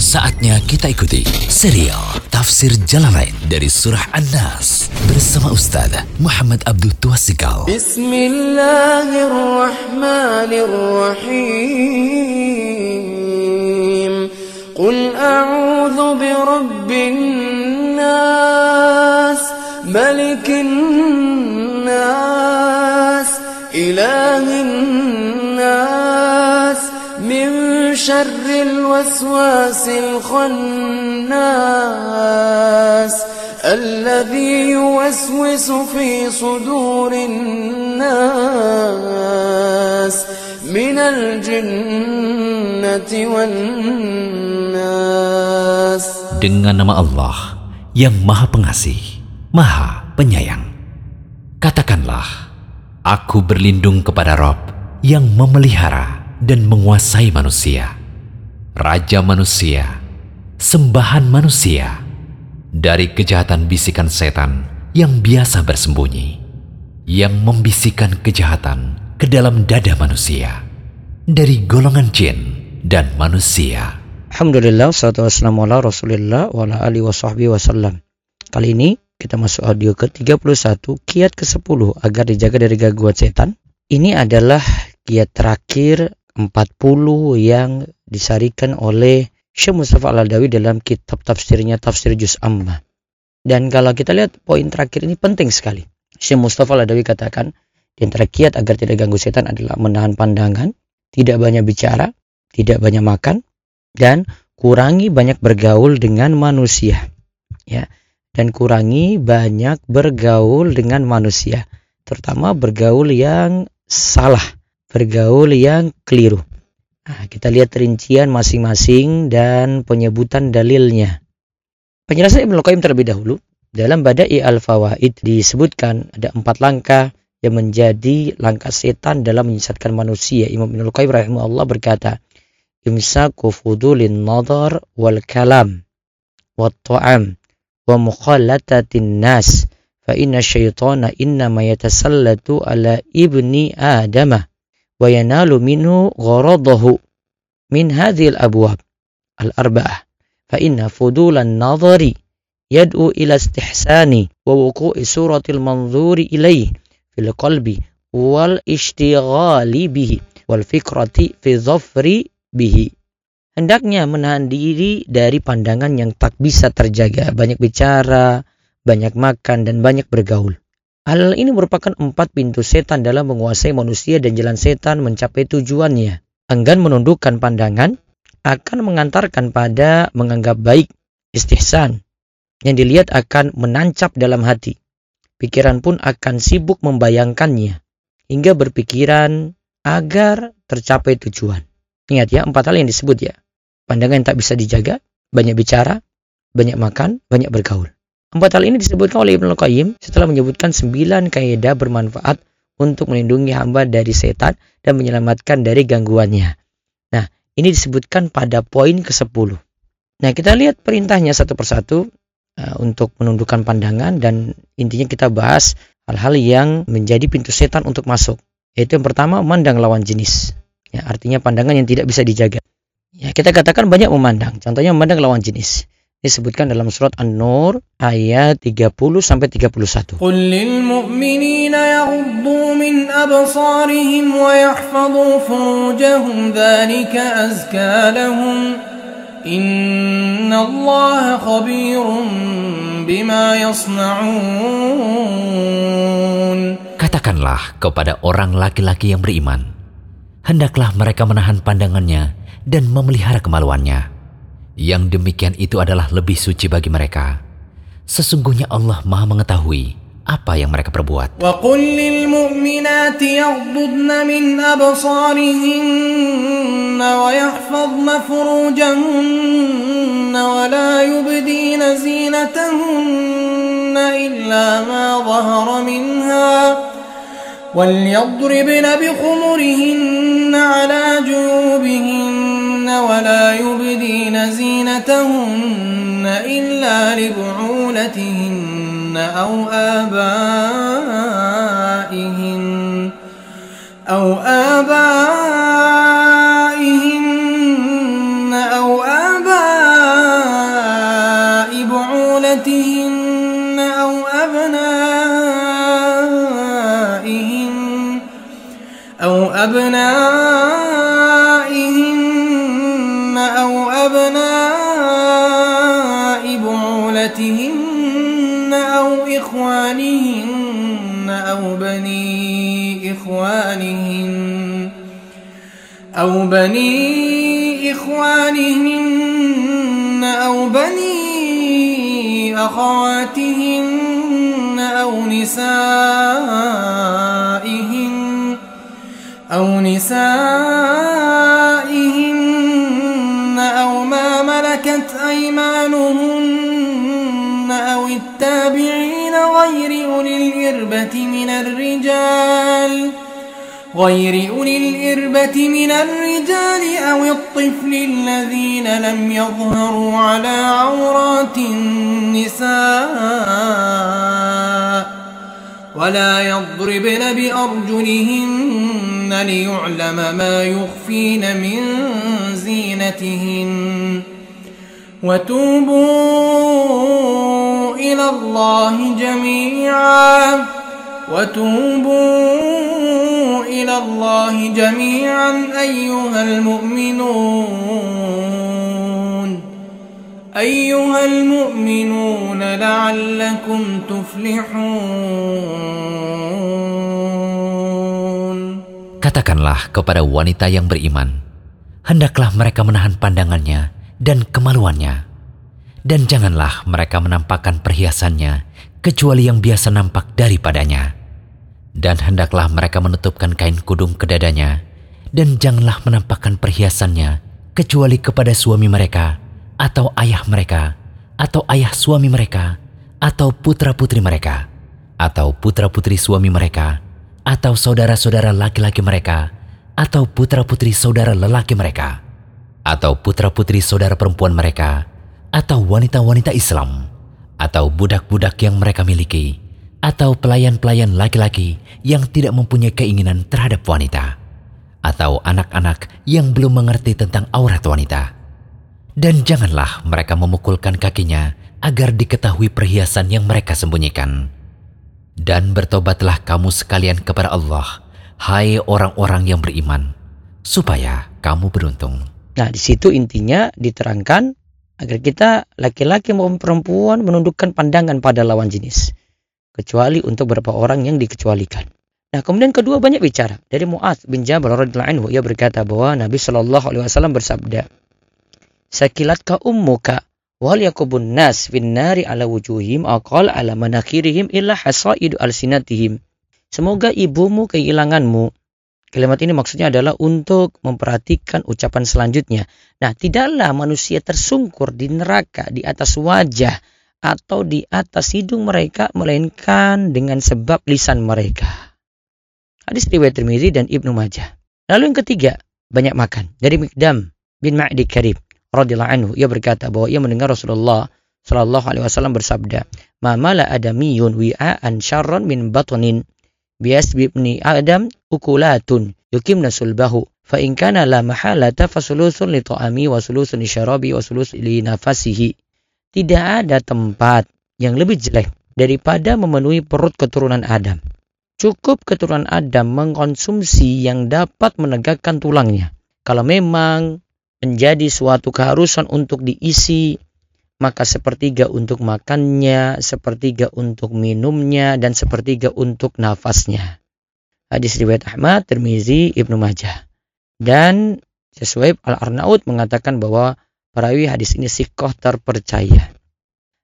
Saatnya kita ikuti serial Tafsir Jalalain dari Surah An-Nas bersama Ustaz Muhammad Abdul Tuasikal. Bismillahirrahmanirrahim. Qul a'udzu birabbin nas, malikin nas, ilahin syarril waswasil khannas. الذي يوسوس في صدور الناس من الجنة والناس Dengan nama Allah yang Maha Pengasih, Maha Penyayang. Katakanlah, Aku berlindung kepada Rob yang memelihara dan menguasai manusia, Raja manusia, sembahan manusia, dari kejahatan bisikan setan yang biasa bersembunyi, yang membisikkan kejahatan ke dalam dada manusia, dari golongan jin dan manusia. Alhamdulillah, salatu wassalamu ala rasulillah wa ala alihi wa sahbihi. Kali ini kita masuk audio ke-31, kiat ke-10 agar dijaga dari gangguan setan. Ini adalah kiat terakhir 40 yang disarikan oleh Syekh Mustafa Al-Adawi dalam kitab tafsirnya Tafsir Juz Amma. Dan kalau kita lihat poin terakhir ini penting sekali. Syekh Mustafa Al-Adawi katakan, di antara kiat agar tidak ganggu setan adalah menahan pandangan, tidak banyak bicara, tidak banyak makan, dan kurangi banyak bergaul dengan manusia. Ya, dan kurangi banyak bergaul dengan manusia, terutama bergaul yang salah, bergaul yang keliru. Nah, kita lihat rincian masing-masing dan penyebutan dalilnya. Penjelasan Ibnu Qayyim terlebih dahulu. Dalam Bada'i Al-Fawaid disebutkan ada empat langkah yang menjadi langkah setan dalam menyesatkan manusia. Imam Ibnu Qayyim rahimahullah berkata, Imsaku fudulin nadar wal kalam wa ta'am wa mukhallatatin nas fa inna syaitana innama yatasallatu ala ibni adamah wa منه غرضه من هذه الأبواب abwab فإن فضول النظر يدعو إلى nadhari ووقوع ila المنظور إليه في القلب manzuri به fil qalbi wal ishtighali hendaknya menahan diri dari pandangan yang tak bisa terjaga. Banyak bicara banyak makan dan banyak bergaul. Hal ini merupakan empat pintu setan dalam menguasai manusia dan jalan setan mencapai tujuannya. Enggan menundukkan pandangan akan mengantarkan pada menganggap baik istihsan yang dilihat akan menancap dalam hati. Pikiran pun akan sibuk membayangkannya hingga berpikiran agar tercapai tujuan. Ingat ya, empat hal yang disebut ya. Pandangan yang tak bisa dijaga, banyak bicara, banyak makan, banyak bergaul. Empat hal ini disebutkan oleh Ibnu Qayyim setelah menyebutkan sembilan kaidah bermanfaat untuk melindungi hamba dari setan dan menyelamatkan dari gangguannya. Nah, ini disebutkan pada poin ke-10. Nah, kita lihat perintahnya satu persatu uh, untuk menundukkan pandangan dan intinya kita bahas hal-hal yang menjadi pintu setan untuk masuk. Yaitu yang pertama, memandang lawan jenis. Ya, artinya pandangan yang tidak bisa dijaga. Ya, kita katakan banyak memandang. Contohnya memandang lawan jenis disebutkan dalam surat An-Nur ayat 30 sampai 31. Qul lil mu'minina yaghuddu min absarihim wa yahfazu furujahum dzalika azka lahum. Innallaha khabirun bima yasna'un. Katakanlah kepada orang laki-laki yang beriman, hendaklah mereka menahan pandangannya dan memelihara kemaluannya Yang demikian itu adalah lebih suci bagi mereka. Sesungguhnya Allah Maha mengetahui apa yang mereka perbuat. وقل للمؤمنات يغضضن من أبصارهن ويحفظن فروجهن ولا يبدين زينتهن إلا ما ظهر منها وليضربن بخمرهن على جيوبهن ولا يبدين زينتهن إلا لبعولتهن أو آبائهن أو آبائهن أخواتهن أو نسائهن أو نسائهن أو ما ملكت أيمانهن أو التابعين غير أولي الإربة من الرجال غير أولي الإربة من الرجال أو الطفل الذين لم يظهروا على عورات النساء ولا يضربن بأرجلهن ليعلم ما يخفين من زينتهن. وتوبوا إلى الله جميعا. وتوبوا إلى الله جميعا أيها المؤمنون أيها المؤمنون لعلكم تفلحون Katakanlah kepada wanita yang beriman, hendaklah mereka menahan pandangannya dan kemaluannya. Dan janganlah mereka menampakkan perhiasannya kecuali yang biasa nampak daripadanya. Dan hendaklah mereka menutupkan kain kudung ke dadanya, dan janganlah menampakkan perhiasannya kecuali kepada suami mereka, atau ayah mereka, atau ayah suami mereka, atau putra-putri mereka, atau putra-putri suami mereka, atau saudara-saudara laki-laki mereka, atau putra-putri saudara lelaki mereka, atau putra-putri saudara perempuan mereka, atau wanita-wanita Islam, atau budak-budak yang mereka miliki, atau pelayan-pelayan laki-laki yang tidak mempunyai keinginan terhadap wanita, atau anak-anak yang belum mengerti tentang aurat wanita. Dan janganlah mereka memukulkan kakinya agar diketahui perhiasan yang mereka sembunyikan. Dan bertobatlah kamu sekalian kepada Allah, hai orang-orang yang beriman, supaya kamu beruntung. Nah, di situ intinya diterangkan agar kita laki-laki maupun perempuan menundukkan pandangan pada lawan jenis. Kecuali untuk beberapa orang yang dikecualikan. Nah, kemudian kedua banyak bicara dari Muaz bin Jabal radhiyallahu anhu ia berkata bahwa Nabi Shallallahu alaihi wasallam bersabda, "Sakilatka ummuka wal yakubun nas fin nari ala wujuhim aqal ala manakhirihim illa hasaidu alsinatihim." Semoga ibumu kehilanganmu Kalimat ini maksudnya adalah untuk memperhatikan ucapan selanjutnya. Nah, tidaklah manusia tersungkur di neraka di atas wajah atau di atas hidung mereka melainkan dengan sebab lisan mereka. Hadis riwayat Tirmizi dan Ibnu Majah. Lalu yang ketiga, banyak makan. Dari Mikdam bin Ma'di Karib radhiyallahu anhu ia berkata bahwa ia mendengar Rasulullah Shallallahu alaihi wasallam bersabda, "Ma mala adamiyun wi'an syarran min batnin bias bibni Adam ukulatun yukim sulbahu fa in kana la mahalata fasulusun li ta'ami wa sulusun li syarabi wa sulus li nafasihi tidak ada tempat yang lebih jelek daripada memenuhi perut keturunan Adam cukup keturunan Adam mengkonsumsi yang dapat menegakkan tulangnya kalau memang menjadi suatu keharusan untuk diisi maka sepertiga untuk makannya, sepertiga untuk minumnya, dan sepertiga untuk nafasnya. Hadis riwayat Ahmad, Tirmizi, Ibnu Majah. Dan sesuai Al-Arnaud mengatakan bahwa perawi hadis ini sikoh terpercaya.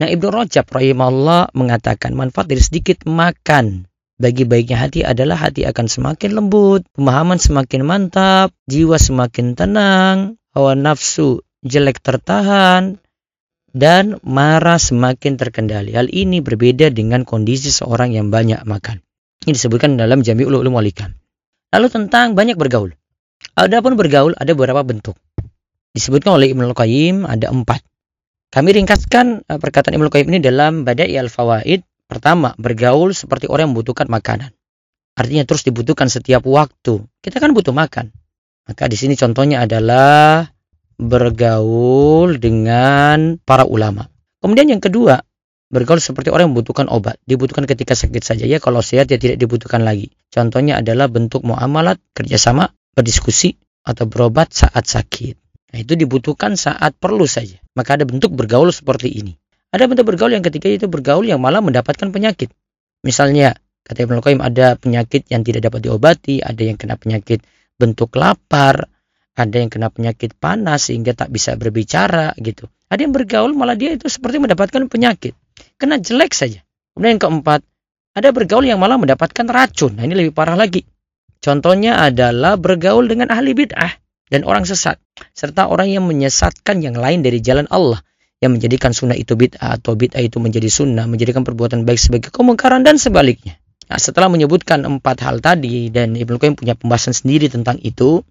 Nah Ibnu Rajab rahimahullah mengatakan manfaat dari sedikit makan bagi baiknya hati adalah hati akan semakin lembut, pemahaman semakin mantap, jiwa semakin tenang, hawa nafsu jelek tertahan, dan marah semakin terkendali. Hal ini berbeda dengan kondisi seorang yang banyak makan. Ini disebutkan dalam Jami Ulu Ulum Walikam. Lalu tentang banyak bergaul. Adapun bergaul ada beberapa bentuk. Disebutkan oleh Ibnu Qayyim ada empat. Kami ringkaskan eh, perkataan Ibnu Qayyim ini dalam Badai al-Fawaid. Pertama, bergaul seperti orang yang membutuhkan makanan. Artinya terus dibutuhkan setiap waktu. Kita kan butuh makan. Maka di sini contohnya adalah bergaul dengan para ulama. Kemudian yang kedua, Bergaul seperti orang yang membutuhkan obat. Dibutuhkan ketika sakit saja ya. Kalau sehat ya tidak dibutuhkan lagi. Contohnya adalah bentuk muamalat, kerjasama, berdiskusi, atau berobat saat sakit. Nah, itu dibutuhkan saat perlu saja. Maka ada bentuk bergaul seperti ini. Ada bentuk bergaul yang ketiga itu bergaul yang malah mendapatkan penyakit. Misalnya, kata Ibnu Qayyim ada penyakit yang tidak dapat diobati, ada yang kena penyakit bentuk lapar, ada yang kena penyakit panas sehingga tak bisa berbicara gitu. Ada yang bergaul malah dia itu seperti mendapatkan penyakit. Kena jelek saja. Kemudian yang keempat, ada bergaul yang malah mendapatkan racun. Nah ini lebih parah lagi. Contohnya adalah bergaul dengan ahli bid'ah dan orang sesat. Serta orang yang menyesatkan yang lain dari jalan Allah. Yang menjadikan sunnah itu bid'ah atau bid'ah itu menjadi sunnah. Menjadikan perbuatan baik sebagai kemungkaran dan sebaliknya. Nah, setelah menyebutkan empat hal tadi dan Ibnu Qayyim punya pembahasan sendiri tentang itu,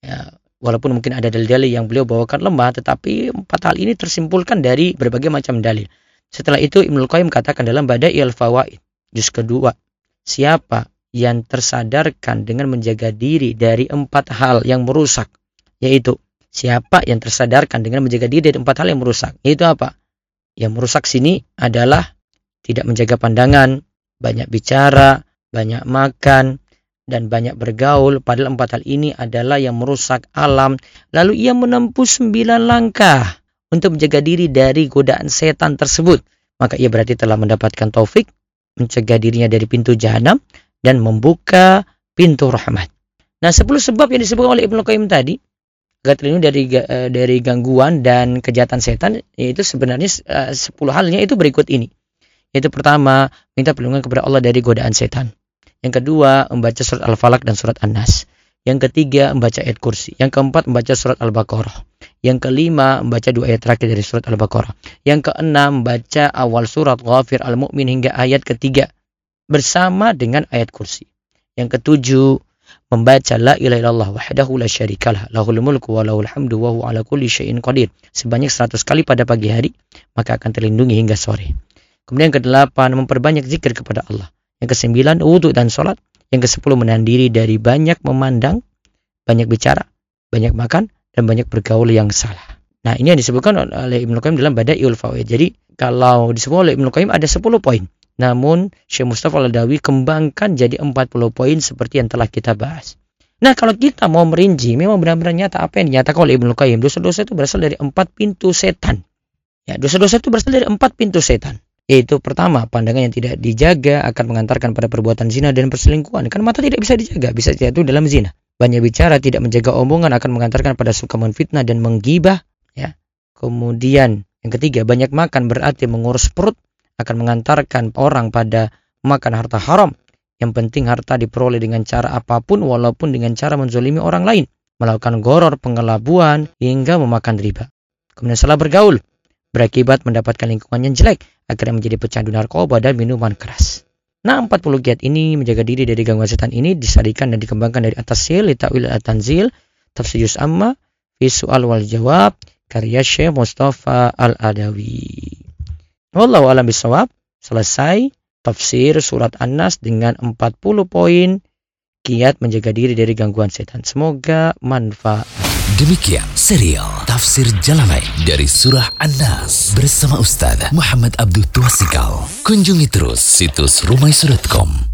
ya, walaupun mungkin ada dalil-dalil yang beliau bawakan lemah, tetapi empat hal ini tersimpulkan dari berbagai macam dalil. Setelah itu Ibnu Qayyim katakan dalam Badai al-Fawaid, juz kedua, siapa yang tersadarkan dengan menjaga diri dari empat hal yang merusak, yaitu siapa yang tersadarkan dengan menjaga diri dari empat hal yang merusak, yaitu apa? Yang merusak sini adalah tidak menjaga pandangan, banyak bicara, banyak makan, dan banyak bergaul, padahal empat hal ini adalah yang merusak alam. Lalu ia menempuh sembilan langkah untuk menjaga diri dari godaan setan tersebut. Maka ia berarti telah mendapatkan taufik, mencegah dirinya dari pintu jahanam, dan membuka pintu rahmat. Nah, sepuluh sebab yang disebutkan oleh Ibnu Qayyim tadi, agar terlindung dari eh, dari gangguan dan kejahatan setan, yaitu sebenarnya eh, sepuluh halnya itu berikut ini. Yaitu pertama, minta perlindungan kepada Allah dari godaan setan. Yang kedua, membaca surat Al-Falaq dan surat An-Nas. Yang ketiga, membaca ayat kursi. Yang keempat, membaca surat Al-Baqarah. Yang kelima, membaca dua ayat terakhir dari surat Al-Baqarah. Yang keenam, membaca awal surat Ghafir Al-Mu'min hingga ayat ketiga. Bersama dengan ayat kursi. Yang ketujuh, membaca la ilaha illallah wahdahu la syarikalah lahul mulku wa lahul hamdu wa huwa ala kulli syai'in qadir sebanyak 100 kali pada pagi hari maka akan terlindungi hingga sore. Kemudian yang kedelapan memperbanyak zikir kepada Allah. Yang kesembilan, wudhu dan sholat. Yang kesepuluh, menahan diri dari banyak memandang, banyak bicara, banyak makan, dan banyak bergaul yang salah. Nah, ini yang disebutkan oleh Ibnu Qayyim dalam Bada'iul Fawaid. Jadi, kalau disebut oleh Ibnu Qayyim ada 10 poin. Namun, Syekh Mustafa Al-Dawi kembangkan jadi 40 poin seperti yang telah kita bahas. Nah, kalau kita mau merinci, memang benar-benar nyata apa yang dinyatakan oleh Ibnu Qayyim. Dosa-dosa itu berasal dari empat pintu setan. Ya, dosa-dosa itu berasal dari empat pintu setan. Yaitu pertama, pandangan yang tidak dijaga akan mengantarkan pada perbuatan zina dan perselingkuhan. Karena mata tidak bisa dijaga, bisa jatuh dalam zina. Banyak bicara tidak menjaga omongan akan mengantarkan pada suka menfitnah dan menggibah. Ya. Kemudian yang ketiga, banyak makan berarti mengurus perut akan mengantarkan orang pada makan harta haram. Yang penting harta diperoleh dengan cara apa pun walaupun dengan cara menzolimi orang lain. Melakukan goror, pengelabuan, hingga memakan riba. Kemudian salah bergaul. Berakibat mendapatkan lingkungan yang jelek akhirnya menjadi pecandu narkoba dan minuman keras. Nah, 40 giat ini menjaga diri dari gangguan setan ini disarikan dan dikembangkan dari atas sil, ta'wil at-tanzil, tafsir juz amma, fi su'al wal jawab, karya Syekh Mustafa Al-Adawi. Wallahu alam bisawab. Selesai tafsir surat An-Nas dengan 40 poin kiat menjaga diri dari gangguan setan. Semoga manfaat. Demikian serial Tafsir Jalalain dari Surah An-Nas bersama Ustaz Muhammad Abdul Tuasikal. Kunjungi terus situs rumaisurutkom